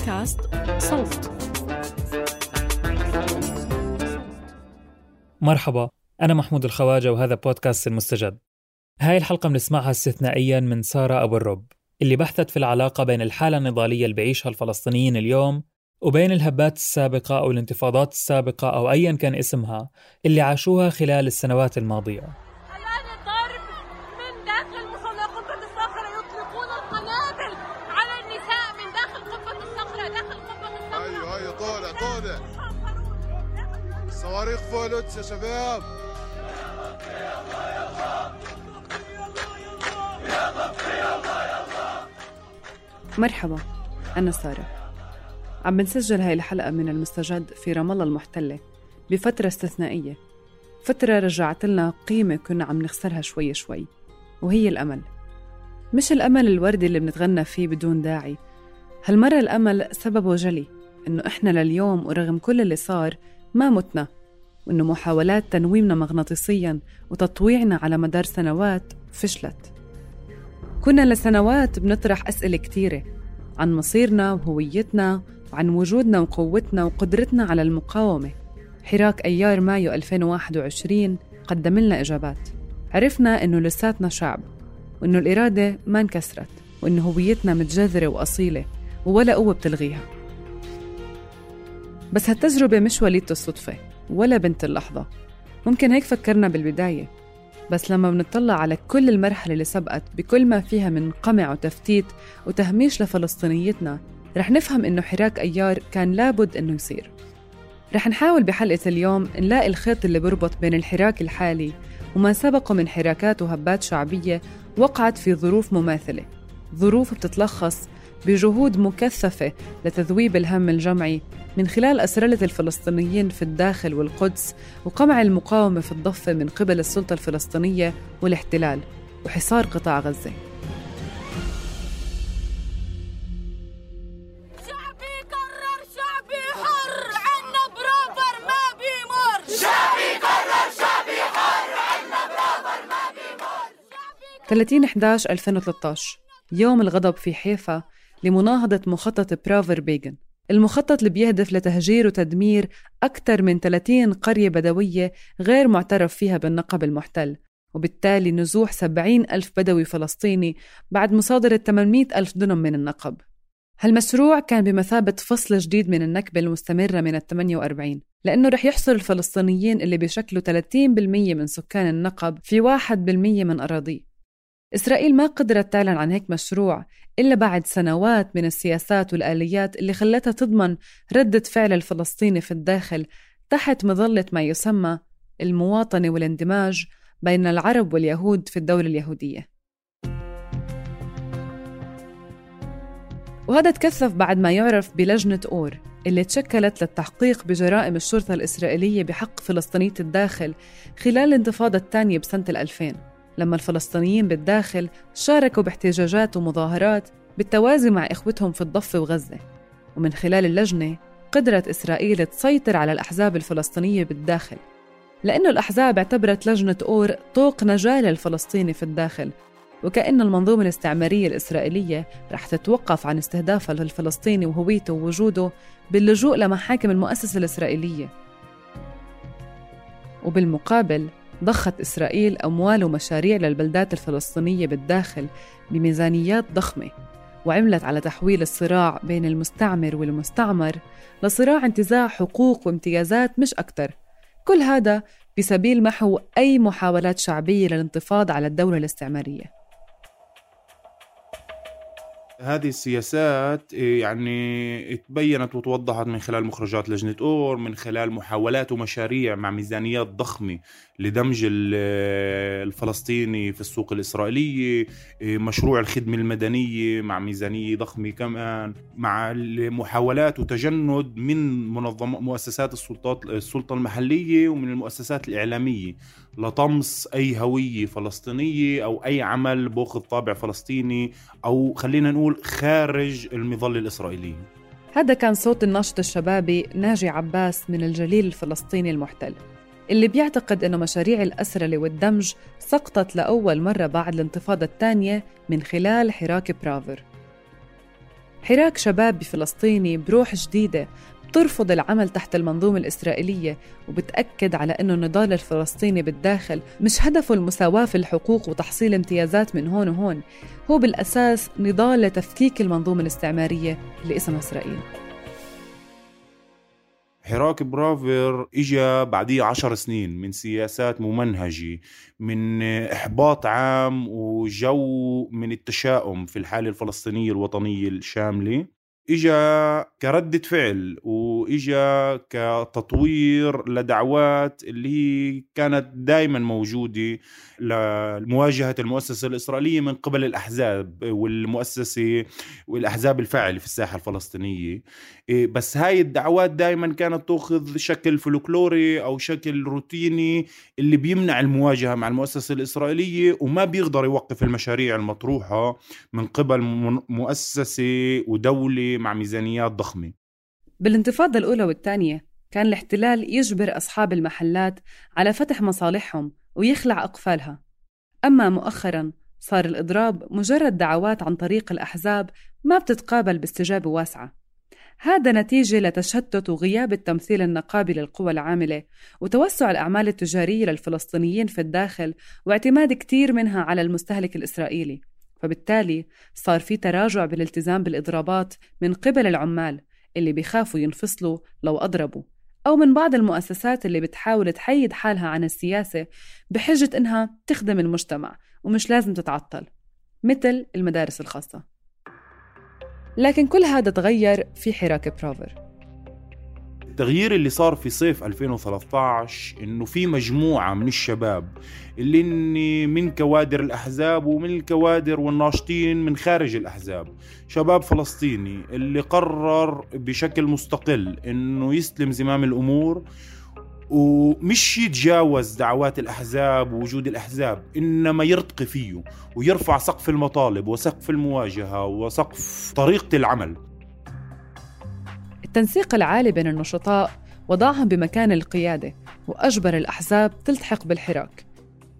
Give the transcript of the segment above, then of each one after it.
بودكاست صوت. مرحبا أنا محمود الخواجة وهذا بودكاست المستجد. هاي الحلقة بنسمعها استثنائيا من سارة أبو الرب اللي بحثت في العلاقة بين الحالة النضالية اللي بيعيشها الفلسطينيين اليوم وبين الهبات السابقة أو الانتفاضات السابقة أو أيا كان اسمها اللي عاشوها خلال السنوات الماضية. صواريخ فولتس يا شباب. مرحبا أنا سارة. عم بنسجل هاي الحلقة من المستجد في رام الله المحتلة بفترة استثنائية. فترة رجعت لنا قيمة كنا عم نخسرها شوي شوي وهي الأمل. مش الأمل الوردي اللي بنتغنى فيه بدون داعي. هالمرة الأمل سببه جلي إنه إحنا لليوم ورغم كل اللي صار ما متنا. وإنه محاولات تنويمنا مغناطيسيا وتطويعنا على مدار سنوات فشلت. كنا لسنوات بنطرح أسئلة كتيرة عن مصيرنا وهويتنا وعن وجودنا وقوتنا وقدرتنا على المقاومة. حراك أيار مايو 2021 قدم لنا إجابات. عرفنا إنه لساتنا شعب وإنه الإرادة ما انكسرت وإنه هويتنا متجذرة وأصيلة ولا قوة بتلغيها. بس هالتجربة مش وليدة الصدفة ولا بنت اللحظة. ممكن هيك فكرنا بالبداية بس لما بنطلع على كل المرحلة اللي سبقت بكل ما فيها من قمع وتفتيت وتهميش لفلسطينيتنا رح نفهم إنه حراك أيار كان لابد إنه يصير. رح نحاول بحلقة اليوم نلاقي الخيط اللي بربط بين الحراك الحالي وما سبقه من حراكات وهبات شعبية وقعت في ظروف مماثلة ظروف بتتلخص بجهود مكثفة لتذويب الهم الجمعي من خلال أسرلة الفلسطينيين في الداخل والقدس وقمع المقاومة في الضفة من قبل السلطة الفلسطينية والاحتلال وحصار قطاع غزة. شعبي قرر شعبي حر عنا برافر ما بيمر. شعبي قرر شعبي حر عنا برافر ما بيمر. 30 11 2013 يوم الغضب في حيفا لمناهضة مخطط برافر بيغن. المخطط اللي بيهدف لتهجير وتدمير أكثر من 30 قرية بدوية غير معترف فيها بالنقب المحتل وبالتالي نزوح 70 ألف بدوي فلسطيني بعد مصادرة 800 ألف دنم من النقب. هالمشروع كان بمثابة فصل جديد من النكبة المستمرة من ال 48 لأنه رح يحصر الفلسطينيين اللي بيشكلوا 30% من سكان النقب في 1% من أراضيه. إسرائيل ما قدرت تعلن عن هيك مشروع إلا بعد سنوات من السياسات والآليات اللي خلتها تضمن ردة فعل الفلسطيني في الداخل تحت مظلة ما يسمى المواطنة والاندماج بين العرب واليهود في الدولة اليهودية. وهذا تكثف بعد ما يعرف بلجنة أور اللي تشكلت للتحقيق بجرائم الشرطة الإسرائيلية بحق فلسطينية الداخل خلال الانتفاضة الثانية بسنة 2000 لما الفلسطينيين بالداخل شاركوا باحتجاجات ومظاهرات بالتوازي مع إخوتهم في الضفة وغزة. ومن خلال اللجنة قدرت إسرائيل تسيطر على الأحزاب الفلسطينية بالداخل لأنه الأحزاب اعتبرت لجنة أور طوق نجاة للفلسطيني في الداخل وكأن المنظومة الاستعمارية الإسرائيلية رح تتوقف عن استهدافها للفلسطيني وهويته ووجوده باللجوء لمحاكم المؤسسة الإسرائيلية. وبالمقابل ضخت إسرائيل أموال ومشاريع للبلدات الفلسطينية بالداخل بميزانيات ضخمة وعملت على تحويل الصراع بين المستعمر والمستعمر لصراع انتزاع حقوق وامتيازات مش أكثر كل هذا بسبيل محو أي محاولات شعبية للانتفاض على الدولة الاستعمارية. هذه السياسات إيه، يعني تبينت وتوضحت من خلال مخرجات لجنة أور من خلال محاولات ومشاريع مع ميزانيات ضخمة لدمج الفلسطيني في السوق الإسرائيلية إيه، مشروع الخدمة المدنية مع ميزانية ضخمة كمان مع محاولات وتجند من منظمة مؤسسات السلطات السلطة المحلية ومن المؤسسات الإعلامية لطمس أي هوية فلسطينية أو أي عمل بأخذ طابع فلسطيني أو خلينا نقول خارج المظلة الإسرائيلية هذا كان صوت الناشط الشبابي ناجي عباس من الجليل الفلسطيني المحتل اللي بيعتقد أنه مشاريع الأسرلة والدمج سقطت لأول مرة بعد الانتفاضة الثانية من خلال حراك برافر. حراك شباب فلسطيني بروح جديدة بترفض العمل تحت المنظومة الإسرائيلية وبتأكد على أنه النضال الفلسطيني بالداخل مش هدفه المساواة في الحقوق وتحصيل امتيازات من هون وهون. هو بالأساس نضال لتفكيك المنظومة الاستعمارية اللي اسمها إسرائيل. حراك برافر اجى بعديه عشر سنين من سياسات ممنهجة من إحباط عام وجو من التشاؤم في الحالة الفلسطينية الوطنية الشاملة. إجا كردة فعل وإجا كتطوير لدعوات اللي هي كانت دائما موجودة لمواجهة المؤسسة الإسرائيلية من قبل الأحزاب والمؤسسة والأحزاب الفاعلة في الساحة الفلسطينية. إيه، بس هاي الدعوات دائما كانت تأخذ شكل فلكلوري أو شكل روتيني اللي بيمنع المواجهة مع المؤسسة الإسرائيلية وما بيقدر يوقف المشاريع المطروحة من قبل مؤسسة ودولة مع ميزانيات ضخمة. بالانتفاضة الأولى والثانية كان الاحتلال يجبر أصحاب المحلات على فتح مصالحهم ويخلع أقفالها. أما مؤخراً صار الإضراب مجرد دعوات عن طريق الأحزاب ما بتتقابل باستجابة واسعة. هذا نتيجة لتشتت وغياب التمثيل النقابي للقوى العاملة وتوسع الأعمال التجارية للفلسطينيين في الداخل واعتماد كتير منها على المستهلك الإسرائيلي. فبالتالي صار في تراجع بالالتزام بالإضرابات من قبل العمال اللي بيخافوا ينفصلوا لو أضربوا أو من بعض المؤسسات اللي بتحاول تحيد حالها عن السياسة بحجة إنها تخدم المجتمع ومش لازم تتعطل مثل المدارس الخاصة. لكن كل هذا تغير في حراك برافر التغيير اللي صار في صيف 2013 إنه في مجموعة من الشباب اللي إني من كوادر الأحزاب ومن الكوادر والناشطين من خارج الأحزاب. شباب فلسطيني اللي قرر بشكل مستقل إنه يستلم زمام الأمور ومش يتجاوز دعوات الأحزاب ووجود الأحزاب إنما يرتقي فيه ويرفع سقف المطالب وسقف المواجهة وسقف طريقة العمل. التنسيق العالي بين النشطاء وضعهم بمكان القيادة وأجبر الأحزاب تلتحق بالحراك.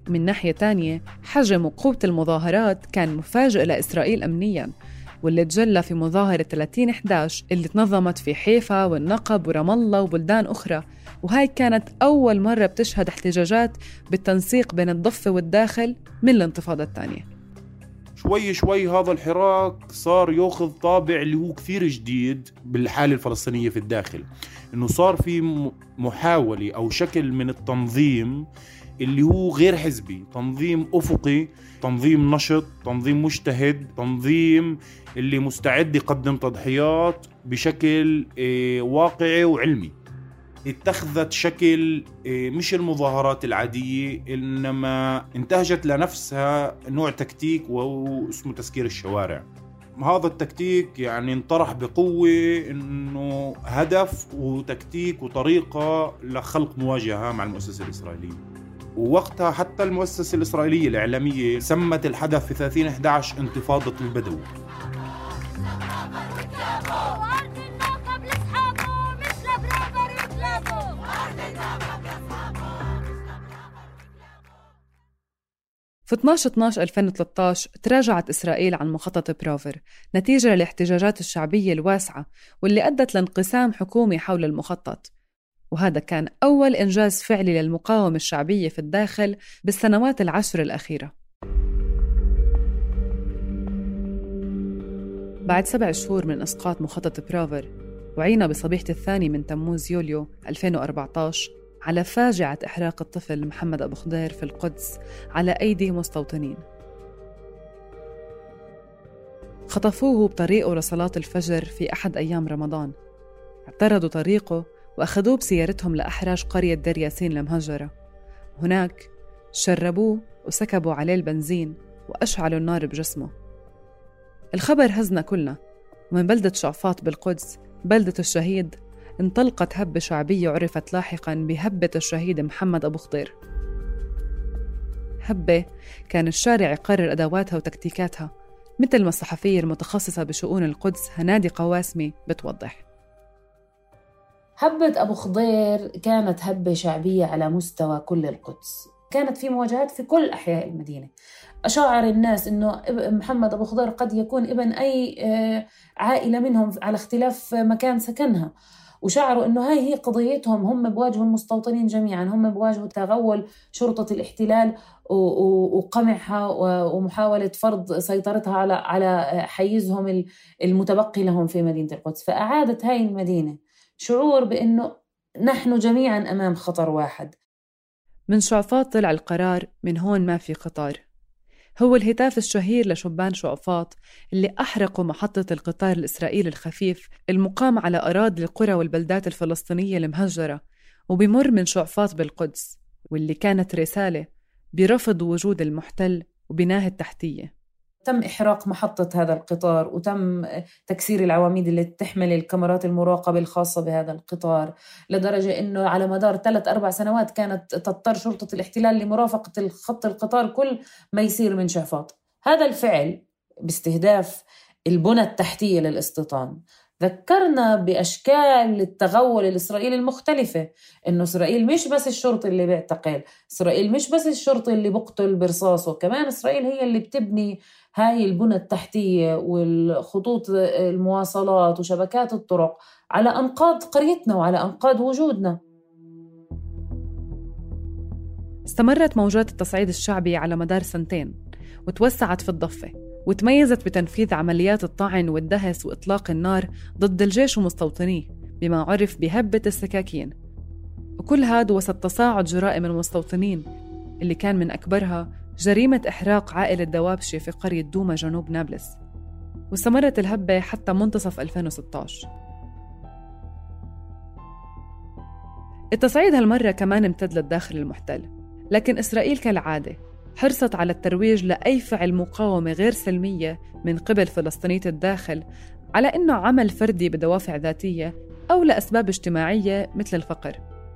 من ناحية تانية حجم وقوة المظاهرات كان مفاجئ لإسرائيل أمنياً واللي تجلى في مظاهرة 30-11 اللي تنظمت في حيفا والنقب ورام الله وبلدان أخرى. وهاي كانت أول مرة بتشهد احتجاجات بالتنسيق بين الضفة والداخل من الانتفاضة الثانية. شوي شوي هذا الحراك صار ياخذ طابع اللي هو كثير جديد بالحالة الفلسطينية في الداخل. إنه صار في محاولة أو شكل من التنظيم اللي هو غير حزبي. تنظيم أفقي تنظيم نشط تنظيم مجتهد تنظيم اللي مستعد يقدم تضحيات بشكل آه، واقعي وعلمي. اتخذت شكل آه، مش المظاهرات العادية إنما انتهجت لنفسها نوع تكتيك وهو اسمه تسكير الشوارع. هذا التكتيك يعني انطرح بقوة إنه هدف وتكتيك وطريقة لخلق مواجهة مع المؤسسة الإسرائيلية. ووقتها حتى المؤسسة الإسرائيلية الإعلامية سمت الحدث في 30 11 انتفاضة البدو. في 12 12 2013 تراجعت إسرائيل عن مخطط برافر نتيجة للاحتجاجات الشعبية الواسعة واللي أدت لانقسام حكومي حول المخطط. وهذا كان أول إنجاز فعلي للمقاومة الشعبية في الداخل بالسنوات العشر الأخيرة. بعد سبع شهور من إسقاط مخطط برافر وعينا بصبيحة الثاني من تموز يوليو 2014 على فاجعة إحراق الطفل محمد أبو خضير في القدس على أيدي مستوطنين. خطفوه بطريقه لصلاة الفجر في أحد أيام رمضان. اعترضوا طريقه وأخذوه بسيارتهم لأحراج قرية دير ياسين المهجرة. هناك شربوه وسكبوا عليه البنزين وأشعلوا النار بجسمه. الخبر هزنا كلنا ومن بلدة شعفاط بالقدس بلدة الشهيد انطلقت هبة شعبية عرفت لاحقا بهبة الشهيد محمد أبو خضير هبة كان الشارع يقرر أدواتها وتكتيكاتها مثل ما الصحفية المتخصصة بشؤون القدس هنادي قواسمي بتوضح. هبة أبو خضير كانت هبة شعبية على مستوى كل القدس. كانت في مواجهات في كل أحياء المدينة. أشعر الناس أنه محمد أبو خضر قد يكون ابن أي آه، عائلة منهم على اختلاف مكان سكنها. وشعروا إنه هاي هي قضيتهم هم بواجهوا المستوطنين جميعا هم بواجهوا تغول شرطة الاحتلال وقمعها ومحاولة فرض سيطرتها على على حيزهم المتبقي لهم في مدينة القدس. فأعادت هاي المدينة شعور بإنه نحن جميعا أمام خطر واحد. من شعفاط طلع القرار من هون ما في قطار هو الهتاف الشهير لشبان شعفاط اللي أحرقوا محطة القطار الإسرائيلي الخفيف المقام على أراضي القرى والبلدات الفلسطينية المهجرة وبمر من شعفاط بالقدس واللي كانت رسالة برفض وجود المحتل وبناه التحتية. تم إحراق محطة هذا القطار وتم تكسير العواميد اللي تحمل الكاميرات المراقبة الخاصة بهذا القطار لدرجة أنه على مدار ثلاث أربع سنوات كانت تضطر شرطة الاحتلال لمرافقة خط القطار كل ما يصير من شعفاط هذا الفعل باستهداف البنى التحتية للاستيطان. ذكرنا بأشكال التغول الإسرائيلي المختلفة إنه إسرائيل مش بس الشرطي اللي بيعتقل إسرائيل مش بس الشرطي اللي بقتل برصاصه كمان إسرائيل هي اللي بتبني هاي البنى التحتية والخطوط المواصلات وشبكات الطرق على أنقاض قريتنا وعلى أنقاض وجودنا. استمرت موجات التصعيد الشعبي على مدار سنتين وتوسعت في الضفة. وتميزت بتنفيذ عمليات الطعن والدهس وإطلاق النار ضد الجيش ومستوطنيه بما عرف بهبة السكاكين. وكل هذا وسط تصاعد جرائم المستوطنين اللي كان من أكبرها جريمة إحراق عائلة دوابشة في قرية دوما جنوب نابلس. واستمرت الهبة حتى منتصف 2016 التصعيد هالمرة كمان امتد للداخل المحتل لكن إسرائيل كالعادة حرصت على الترويج لأي فعل مقاومة غير سلمية من قبل فلسطينية الداخل على إنه عمل فردي بدوافع ذاتية أو لأسباب اجتماعية مثل الفقر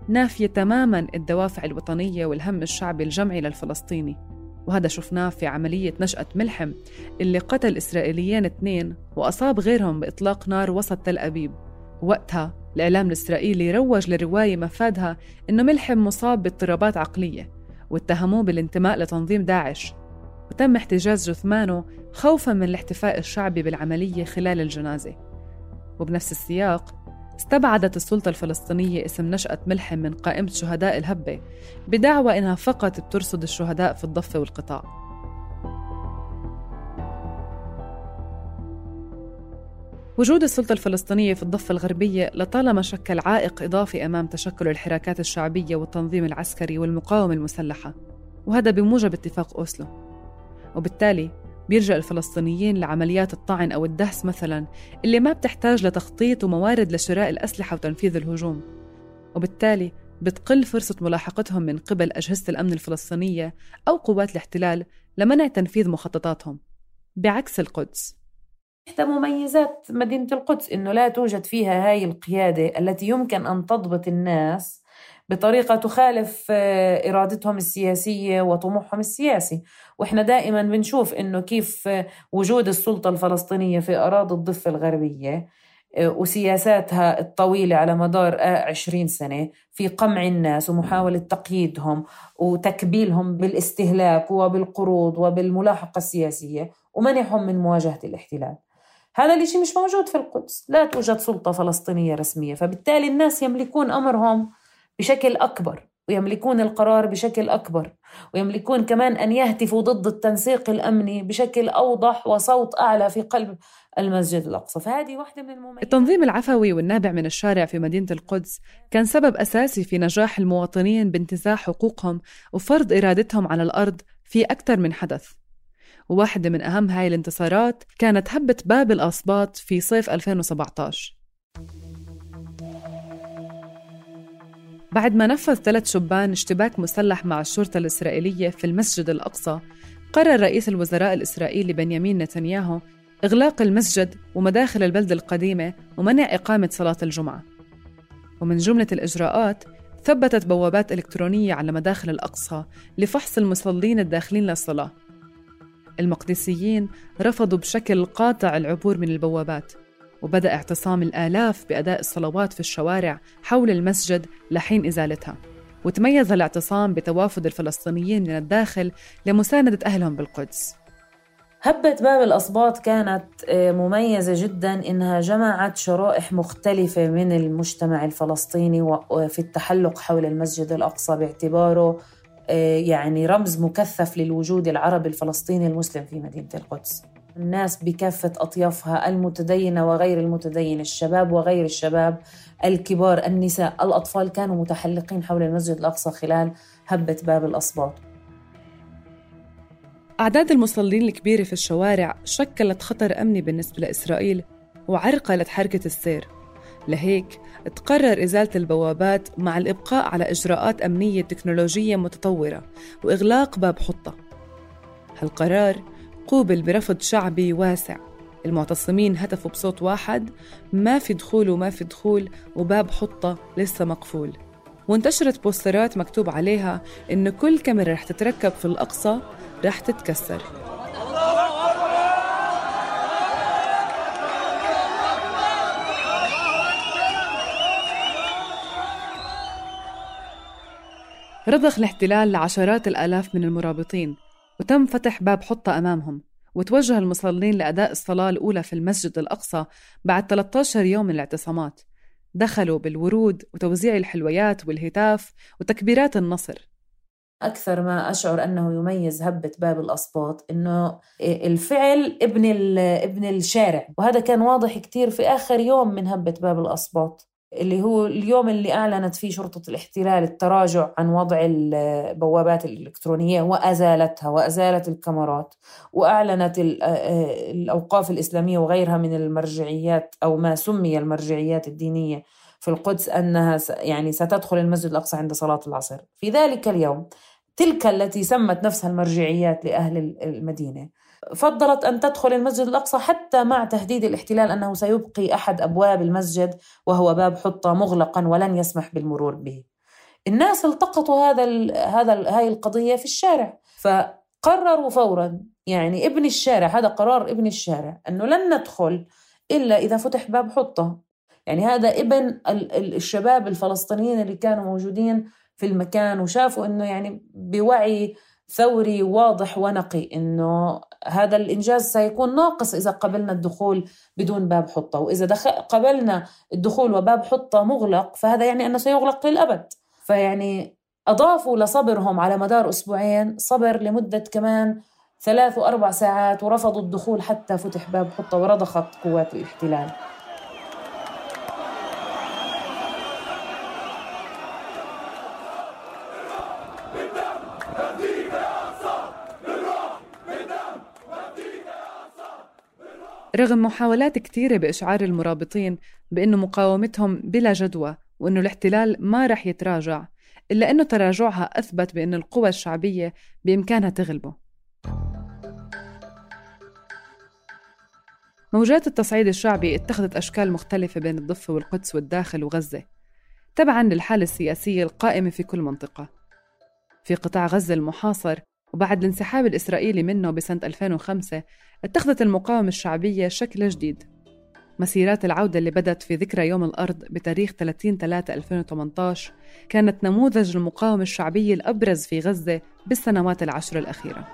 نافية تماماً الدوافع الوطنية والهم الشعبي الجمعي للفلسطيني. وهذا شفناه في عملية نشأة ملحم اللي قتل إسرائيليين اثنين وأصاب غيرهم بإطلاق نار وسط تل أبيب. وقتها الإعلام الإسرائيلي روج لرواية مفادها إنه ملحم مصاب باضطرابات عقلية. واتهموه بالانتماء لتنظيم داعش. وتم احتجاز جثمانه خوفا من الاحتفاء الشعبي بالعملية خلال الجنازة. وبنفس السياق استبعدت السلطة الفلسطينية اسم نشأة ملحم من قائمة شهداء الهبة بدعوى إنها فقط بترصد الشهداء في الضفة والقطاع. وجود السلطة الفلسطينية في الضفة الغربية لطالما شكل عائق إضافي أمام تشكل الحراكات الشعبية والتنظيم العسكري والمقاومة المسلحة وهذا بموجب اتفاق أوسلو. وبالتالي بيلجأ الفلسطينيين لعمليات الطعن أو الدهس مثلا اللي ما بتحتاج لتخطيط وموارد لشراء الأسلحة وتنفيذ الهجوم. وبالتالي بتقل فرصة ملاحقتهم من قبل أجهزة الأمن الفلسطينية أو قوات الاحتلال لمنع تنفيذ مخططاتهم. بعكس القدس إحدى مميزات مدينة القدس إنه لا توجد فيها هاي القيادة التي يمكن أن تضبط الناس بطريقة تخالف آه، إرادتهم السياسية وطموحهم السياسي. وإحنا دائما بنشوف إنه كيف آه، وجود السلطة الفلسطينية في أراضي الضفة الغربية آه، وسياساتها الطويلة على مدار عشرين سنة في قمع الناس ومحاولة تقييدهم وتكبيلهم بالاستهلاك وبالقروض وبالملاحقة السياسية ومنعهم من مواجهة الاحتلال. هذا الشيء مش موجود في القدس. لا توجد سلطة فلسطينية رسمية. فبالتالي الناس يملكون أمرهم بشكل أكبر ويملكون القرار بشكل أكبر ويملكون كمان أن يهتفوا ضد التنسيق الأمني بشكل أوضح وصوت أعلى في قلب المسجد الأقصى. فهذه واحدة من المميزات. التنظيم العفوي والنابع من الشارع في مدينة القدس كان سبب أساسي في نجاح المواطنين بانتزاع حقوقهم وفرض إرادتهم على الأرض في أكثر من حدث. وواحدة من أهم هاي الانتصارات كانت هبة باب الأصباط في صيف 2017 بعد ما نفذ ثلاث شبان اشتباك مسلح مع الشرطة الإسرائيلية في المسجد الأقصى قرر رئيس الوزراء الإسرائيلي بنيامين نتنياهو إغلاق المسجد ومداخل البلدة القديمة ومنع إقامة صلاة الجمعة. ومن جملة الإجراءات ثبتت بوابات إلكترونية على مداخل الأقصى لفحص المصلين الداخلين للصلاة. المقدسيين رفضوا بشكل قاطع العبور من البوابات وبدأ اعتصام الآلاف بأداء الصلوات في الشوارع حول المسجد لحين إزالتها. وتميز الاعتصام بتوافد الفلسطينيين من الداخل لمساندة أهلهم بالقدس. هبة باب الأصباط كانت آه، مميزة جدا إنها جمعت شرائح مختلفة من المجتمع الفلسطيني وفي التحلق حول المسجد الأقصى باعتباره آه، يعني رمز مكثف للوجود العربي الفلسطيني المسلم في مدينة القدس. الناس بكافة أطيافها المتدينة وغير المتدينة الشباب وغير الشباب الكبار النساء الأطفال كانوا متحلقين حول المسجد الأقصى خلال هبة باب الأصباط أعداد المصلين الكبيرة في الشوارع شكلت خطر أمني بالنسبة لإسرائيل وعرقلت حركة السير. لهيك تقرر إزالة البوابات مع الإبقاء على إجراءات أمنية تكنولوجية متطورة وإغلاق باب حطة. هالقرار قوبل برفض شعبي واسع. المعتصمين هتفوا بصوت واحد ما في دخول وما في دخول وباب حطة لسه مقفول. وانتشرت بوسترات مكتوب عليها إن كل كاميرا رح تتركب في الأقصى رح تتكسر. رضخ الاحتلال لعشرات الآلاف من المرابطين وتم فتح باب حطة أمامهم وتوجه المصلين لأداء الصلاة الأولى في المسجد الأقصى بعد 13 يوم من الاعتصامات. دخلوا بالورود وتوزيع الحلويات والهتاف وتكبيرات النصر. أكثر ما أشعر أنه يميز هبة باب الأصباط أنه الفعل ابن, ابن الشارع وهذا كان واضح كتير في آخر يوم من هبة باب الأصباط اللي هو اليوم اللي أعلنت فيه شرطة الاحتلال التراجع عن وضع البوابات الإلكترونية وأزالتها وأزالت الكاميرات وأعلنت الأوقاف الإسلامية وغيرها من المرجعيات أو ما سمي المرجعيات الدينية في القدس أنها يعني ستدخل المسجد الأقصى عند صلاة العصر. في ذلك اليوم تلك التي سمت نفسها المرجعيات لأهل المدينة. فضلت أن تدخل المسجد الأقصى حتى مع تهديد الاحتلال أنه سيبقي أحد أبواب المسجد وهو باب حطة مغلقا ولن يسمح بالمرور به. الناس التقطوا هذا ال هذا ال هاي القضية في الشارع فقرروا فورا يعني ابن الشارع هذا قرار ابن الشارع أنه لن ندخل إلا إذا فتح باب حطة. يعني هذا ابن الشباب الفلسطينيين اللي كانوا موجودين في المكان وشافوا إنه يعني بوعي ثوري واضح ونقي إنه هذا الإنجاز سيكون ناقص إذا قبلنا الدخول بدون باب حطة. وإذا دخل قبلنا الدخول وباب حطة مغلق فهذا يعني أنه سيغلق للأبد. فيعني أضافوا لصبرهم على مدار أسبوعين صبر لمدة كمان ثلاث وأربع ساعات ورفضوا الدخول حتى فتح باب حطة ورضخت قوات الاحتلال. رغم محاولات كثيرة بإشعار المرابطين بأنه مقاومتهم بلا جدوى وأنه الاحتلال ما رح يتراجع إلا أنه تراجعها أثبت بأن القوى الشعبية بإمكانها تغلبه. موجات التصعيد الشعبي اتخذت أشكال مختلفة بين الضفة والقدس والداخل وغزة. تبعاً للحالة السياسية القائمة في كل منطقة. في قطاع غزة المحاصر وبعد الانسحاب الإسرائيلي منه بسنة 2005 اتخذت المقاومة الشعبية شكل جديد. مسيرات العودة اللي بدت في ذكرى يوم الأرض بتاريخ 30 3 2018 كانت نموذج المقاومة الشعبية الأبرز في غزة بالسنوات العشر الأخيرة.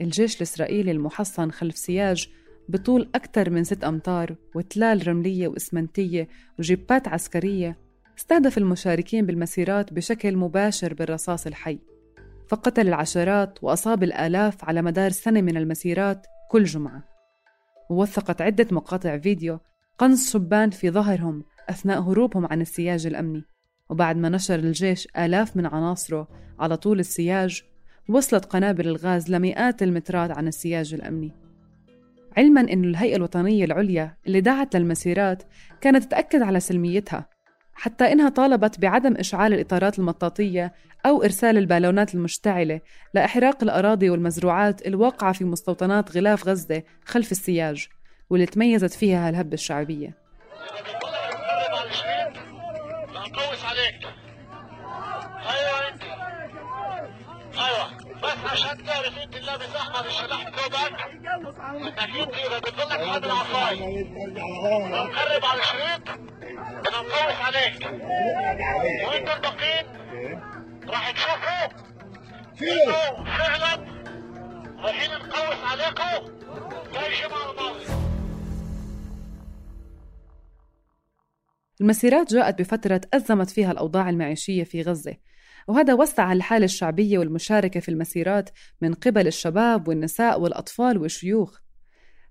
الجيش الإسرائيلي المحصن خلف سياج بطول أكثر من ست أمتار وتلال رملية وإسمنتية وجيبات عسكرية استهدف المشاركين بالمسيرات بشكل مباشر بالرصاص الحي. فقتل العشرات وأصاب الآلاف على مدار سنة من المسيرات كل جمعة. ووثقت عدة مقاطع فيديو قنص شبان في ظهرهم أثناء هروبهم عن السياج الأمني. وبعد ما نشر الجيش آلاف من عناصره على طول السياج وصلت قنابل الغاز لمئات المترات عن السياج الأمني. علما أن الهيئة الوطنية العليا اللي دعت للمسيرات كانت تتأكد على سلميتها حتى إنها طالبت بعدم إشعال الإطارات المطاطية أو إرسال البالونات المشتعلة لإحراق الأراضي والمزروعات الواقعة في مستوطنات غلاف غزة خلف السياج واللي تميزت فيها هالهبة الشعبية. العصاية لو قرب على الشريط. بدنا نقوس عليك وأنتم الباقيين راح تشوفوا. انه فعلا رايحين نقوس عليكم زي الماضي المسيرات جاءت بفترة أزمت فيها الأوضاع المعيشية في غزة. وهذا وسع الحالة الشعبية والمشاركة في المسيرات من قبل الشباب والنساء والأطفال والشيوخ.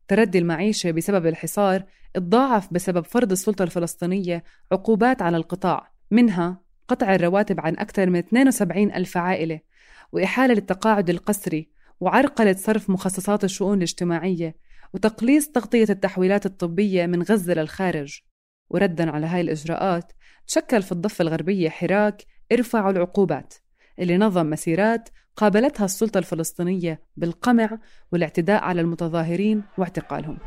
تردي المعيشة بسبب الحصار تضاعف بسبب فرض السلطة الفلسطينية عقوبات على القطاع. منها قطع الرواتب عن أكثر من 72 ألف عائلة وإحالة للتقاعد القسري وعرقلة صرف مخصصات الشؤون الاجتماعية وتقليص تغطية التحويلات الطبية من غزة للخارج. وردا على هاي الإجراءات تشكل في الضفة الغربية حراك ارفعوا العقوبات اللي نظم مسيرات قابلتها السلطة الفلسطينية بالقمع والاعتداء على المتظاهرين واعتقالهم.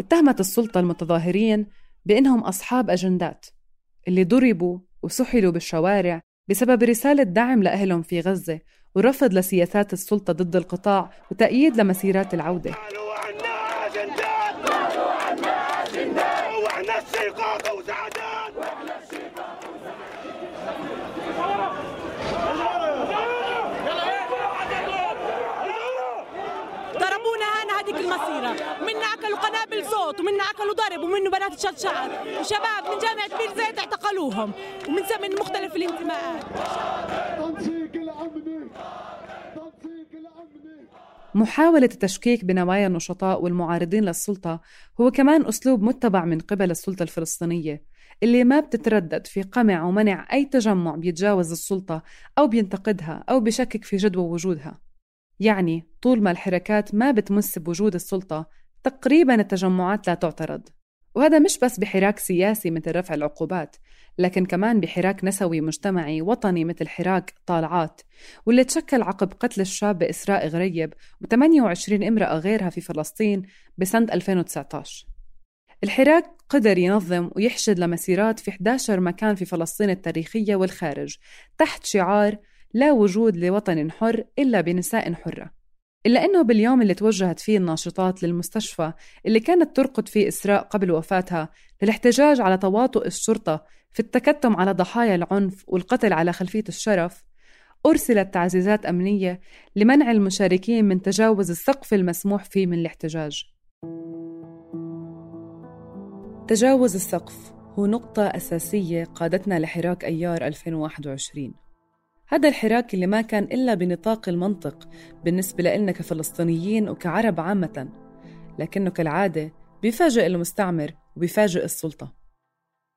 اتهمت السلطة المتظاهرين بأنهم أصحاب أجندات اللي ضربوا وسحلوا بالشوارع بسبب رسالة دعم لأهلهم في غزة ورفض لسياسات السلطة ضد القطاع وتأييد لمسيرات العودة. المسيرة. منا أكلوا قنابل صوت ومنا أكلوا ضرب ومنه بنات تشرشعت وشباب من جامعة بير زيت اعتقلوهم. ومن زمن مختلف الانتماءات تنسيق الأمني تنسيق الأمني محاولة التشكيك بنوايا النشطاء والمعارضين للسلطة هو كمان أسلوب متبع من قبل السلطة الفلسطينية اللي ما بتتردد في قمع ومنع أي تجمع بيتجاوز السلطة أو بينتقدها أو بشكك في جدوى وجودها. يعني طول ما الحركات ما بتمس بوجود السلطة تقريبا التجمعات لا تعترض. وهذا مش بس بحراك سياسي مثل رفع العقوبات لكن كمان بحراك نسوي مجتمعي وطني مثل حراك طالعات واللي تشكل عقب قتل الشاب إسراء غريب و28 امرأة غيرها في فلسطين بسنة 2019 الحراك قدر ينظم ويحشد لمسيرات في 11 مكان في فلسطين التاريخية والخارج تحت شعار لا وجود لوطن حر إلا بنساء حرة. إلا أنه باليوم اللي توجهت فيه الناشطات للمستشفى اللي كانت ترقد فيه إسراء قبل وفاتها للاحتجاج على تواطؤ الشرطة في التكتم على ضحايا العنف والقتل على خلفية الشرف أرسلت تعزيزات أمنية لمنع المشاركين من تجاوز السقف المسموح فيه من الاحتجاج. تجاوز السقف هو نقطة أساسية قادتنا لحراك أيار 2021 هذا الحراك اللي ما كان إلا بنطاق المنطق بالنسبة لنا كفلسطينيين وكعرب عامة. لكنه كالعادة بيفاجئ المستعمر وبيفاجئ السلطة.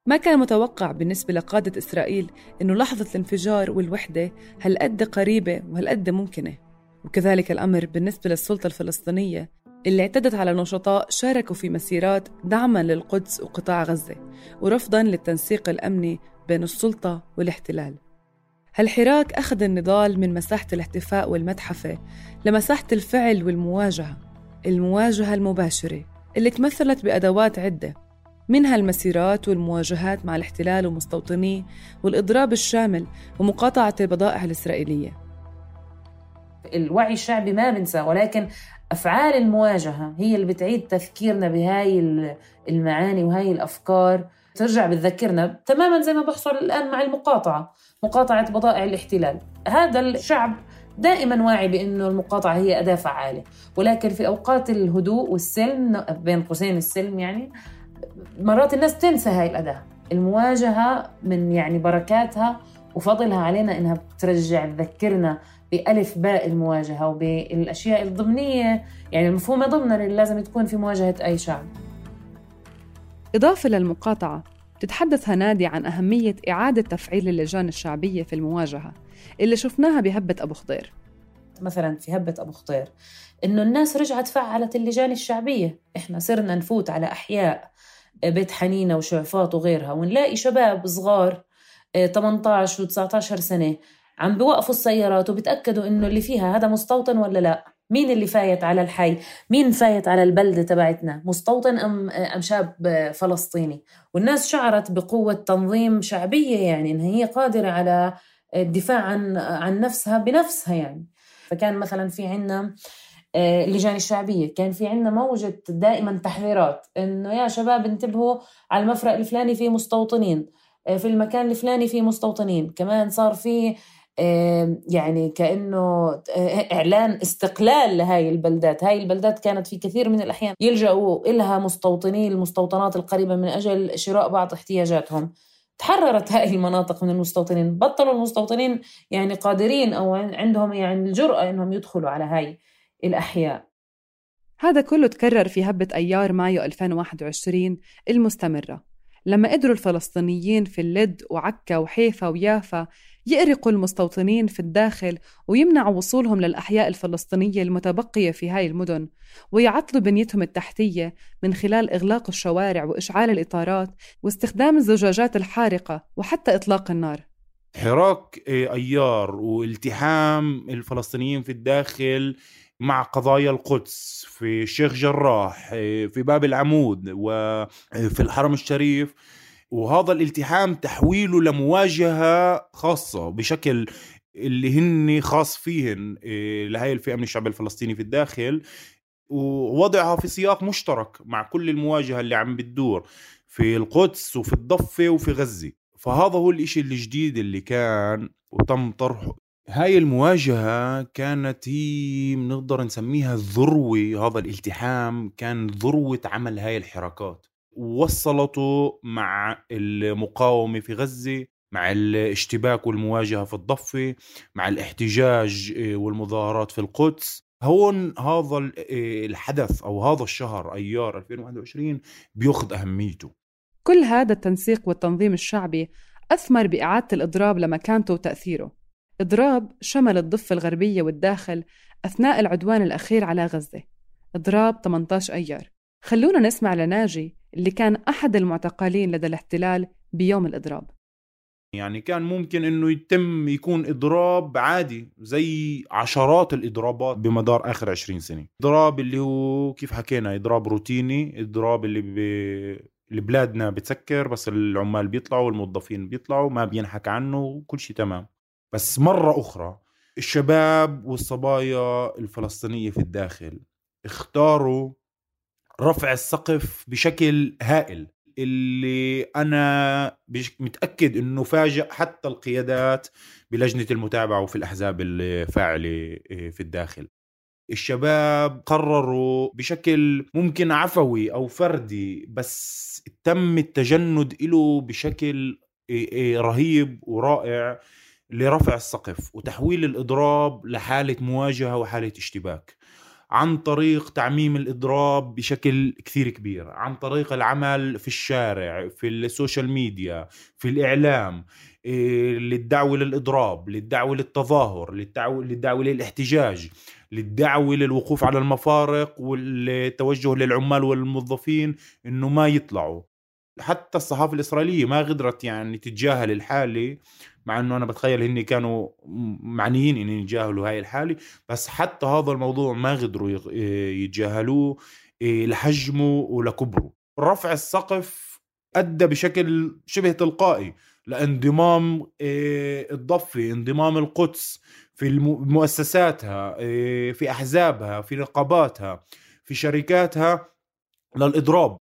ما كان متوقع بالنسبة لقادة إسرائيل إنه لحظة الانفجار والوحدة هالقد قريبة وهالقد ممكنة. وكذلك الأمر بالنسبة للسلطة الفلسطينية اللي اعتدت على نشطاء شاركوا في مسيرات دعما للقدس وقطاع غزة ورفضا للتنسيق الأمني بين السلطة والاحتلال. هالحراك أخذ النضال من مساحة الاحتفاء والمتحفة لمساحة الفعل والمواجهة؟ المواجهة المباشرة اللي تمثلت بأدوات عدة منها المسيرات والمواجهات مع الاحتلال ومستوطنيه والإضراب الشامل ومقاطعة البضائع الإسرائيلية. الوعي الشعبي ما بنسى ولكن أفعال المواجهة هي اللي بتعيد تذكيرنا بهاي المعاني وهاي الأفكار. ترجع بتذكرنا تماما زي ما بحصل الآن مع المقاطعة. مقاطعة بضائع الاحتلال. هذا الشعب دائما واعي بأنه المقاطعة هي أداة فعالة ولكن في أوقات الهدوء والسلم بين قوسين السلم يعني مرات الناس تنسى هاي الأداة. المواجهة من يعني بركاتها وفضلها علينا إنها بترجع تذكرنا بألف باء المواجهة وبالأشياء الضمنية. يعني المفهومة ضمنا اللي لازم تكون في مواجهة أي شعب. إضافة للمقاطعة تتحدث هنادي عن أهمية إعادة تفعيل اللجان الشعبية في المواجهة اللي شفناها بهبة أبو خضير. مثلا في هبة أبو خطير إنه الناس رجعت فعلت اللجان الشعبية. إحنا صرنا نفوت على أحياء بيت حنينة وشعفاط وغيرها ونلاقي شباب صغار آه، 18 و19 سنة عم بوقفوا السيارات وبتأكدوا إنه اللي فيها هذا مستوطن ولا لا. مين اللي فايت على الحي؟ مين فايت على البلدة تبعتنا؟ مستوطن أم, أم شاب فلسطيني. والناس شعرت بقوة تنظيم شعبية يعني إن هي قادرة على الدفاع عن عن نفسها بنفسها يعني. فكان مثلا في عنا آه، اللجان الشعبية كان في عنا موجة دائما تحذيرات إنه يا شباب انتبهوا على المفرق الفلاني في مستوطنين آه، في المكان الفلاني في مستوطنين. كمان صار في يعني كأنه إعلان استقلال لهاي البلدات. هاي البلدات كانت في كثير من الأحيان يلجأوا إلها مستوطني المستوطنات القريبة من أجل شراء بعض احتياجاتهم. تحررت هاي المناطق من المستوطنين. بطلوا المستوطنين يعني قادرين أو عندهم يعني الجرأة إنهم يدخلوا على هاي الأحياء. هذا كله تكرر في هبة أيار مايو 2021 المستمرة. لما قدروا الفلسطينيين في اللد وعكا وحيفا ويافا يقرقوا المستوطنين في الداخل ويمنعوا وصولهم للأحياء الفلسطينية المتبقية في هاي المدن ويعطلوا بنيتهم التحتية من خلال إغلاق الشوارع وإشعال الإطارات واستخدام الزجاجات الحارقة وحتى إطلاق النار. حراك آه، أيار والتحام الفلسطينيين في الداخل مع قضايا القدس في الشيخ جراح آه، في باب العمود وفي الحرم الشريف وهذا الالتحام تحويله لمواجهة خاصة بشكل اللي هن خاص فيهن آه، لهي الفئة من الشعب الفلسطيني في الداخل. ووضعها في سياق مشترك مع كل المواجهة اللي عم بتدور في القدس وفي الضفة وفي غزة. فهذا هو الإشي الجديد اللي كان وتم طرحه هاي المواجهة كانت هي بنقدر نسميها الذروة هذا الالتحام كان ذروة عمل هاي الحركات. وصلته مع المقاومة في غزة مع الاشتباك والمواجهة في الضفة مع الاحتجاج آه، والمظاهرات في القدس. هون هذا آه، الحدث أو هذا الشهر أيار 2021 بيأخذ أهميته. كل هذا التنسيق والتنظيم الشعبي أثمر بإعادة الإضراب لمكانته وتأثيره. إضراب شمل الضفة الغربية والداخل أثناء العدوان الأخير على غزة. إضراب 18 أيار. خلونا نسمع لناجي اللي كان أحد المعتقلين لدى الاحتلال بيوم الإضراب. يعني كان ممكن إنه يتم يكون إضراب عادي زي عشرات الإضرابات بمدار آخر 20 سنة. إضراب اللي هو كيف حكينا إضراب روتيني إضراب اللي ب... بلادنا بتسكر بس العمال بيطلعوا والموظفين بيطلعوا ما بينحكى عنه وكل شيء تمام. بس مرة أخرى الشباب والصبايا الفلسطينية في الداخل اختاروا رفع السقف بشكل هائل اللي أنا متأكد إنه فاجئ حتى القيادات بلجنة المتابعة وفي الأحزاب الفاعله آه، في الداخل. الشباب قرروا بشكل ممكن عفوي أو فردي بس تم التجند له بشكل آه، آه، رهيب ورائع لرفع السقف وتحويل الإضراب لحالة مواجهة وحالة اشتباك. عن طريق تعميم الإضراب بشكل كثير كبير عن طريق العمل في الشارع في السوشيال ميديا في الإعلام إيه، للدعوة للإضراب للدعوة للتظاهر للدعوة للاحتجاج للدعوة للوقوف على المفارق والتوجه للعمال والموظفين إنه ما يطلعوا. حتى الصحافة الإسرائيلية ما غدرت يعني تتجاهل الحالة مع إنه أنا بتخيل هن كانوا معنيين ان يتجاهلوا هاي الحالة بس حتى هذا الموضوع ما قدروا يتجاهلوه إيه، لحجمه ولكبره. رفع السقف أدى بشكل شبه تلقائي لانضمام إيه، الضفة انضمام القدس في مؤسساتها في أحزابها في نقاباتها في شركاتها للإضراب.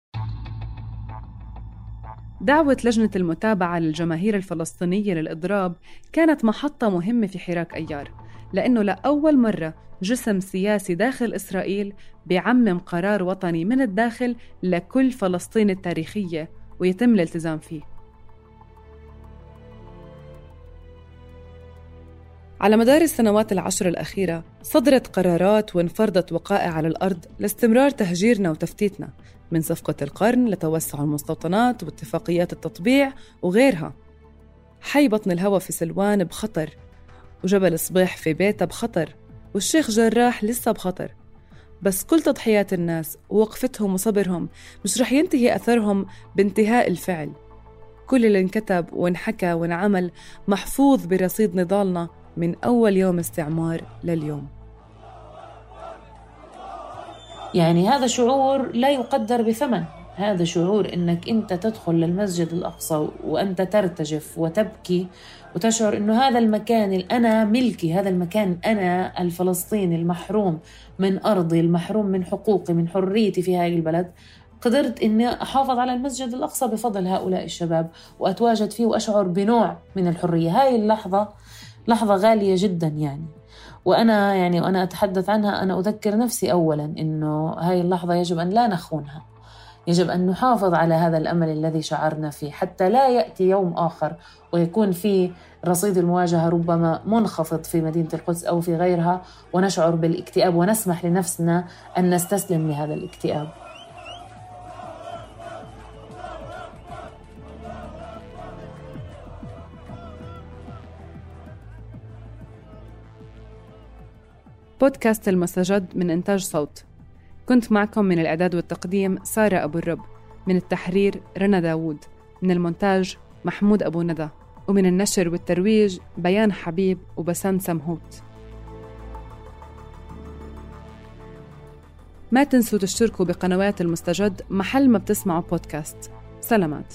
دعوة لجنة المتابعة للجماهير الفلسطينية للإضراب كانت محطة مهمة في حراك أيار لأنه لأول مرة جسم سياسي داخل إسرائيل بيعمم قرار وطني من الداخل لكل فلسطين التاريخية ويتم الالتزام فيه. على مدار السنوات العشر الأخيرة صدرت قرارات وانفرضت وقائع على الأرض لاستمرار تهجيرنا وتفتيتنا من صفقة القرن لتوسع المستوطنات واتفاقيات التطبيع وغيرها. حي بطن الهوى في سلوان بخطر وجبل صبيح في بيتا بخطر والشيخ جراح لسه بخطر. بس كل تضحيات الناس ووقفتهم وصبرهم مش رح ينتهي أثرهم بانتهاء الفعل. كل اللي انكتب وانحكى وانعمل محفوظ برصيد نضالنا من أول يوم استعمار لليوم. يعني هذا شعور لا يقدر بثمن. هذا شعور إنك أنت تدخل للمسجد الأقصى وأنت ترتجف وتبكي وتشعر إنه هذا المكان أنا ملكي هذا المكان أنا الفلسطيني المحروم من أرضي المحروم من حقوقي من حريتي في هذه البلد. قدرت إني أحافظ على المسجد الأقصى بفضل هؤلاء الشباب وأتواجد فيه وأشعر بنوع من الحرية. هاي اللحظة لحظة غالية جدا يعني وأنا يعني وأنا أتحدث عنها أنا أذكر نفسي اولا إنه هاي اللحظة يجب أن لا نخونها يجب أن نحافظ على هذا الأمل الذي شعرنا فيه حتى لا يأتي يوم آخر ويكون في رصيد المواجهة ربما منخفض في مدينة القدس أو في غيرها ونشعر بالإكتئاب ونسمح لنفسنا أن نستسلم لهذا الاكتئاب. بودكاست المستجد من إنتاج صوت. كنت معكم من الإعداد والتقديم سارة أبو الرب من التحرير رنا داوود من المونتاج محمود أبو ندى ومن النشر والترويج بيان حبيب وبسام سمهوت. ما تنسوا تشتركوا بقنوات المستجد محل ما بتسمعوا بودكاست. سلامات.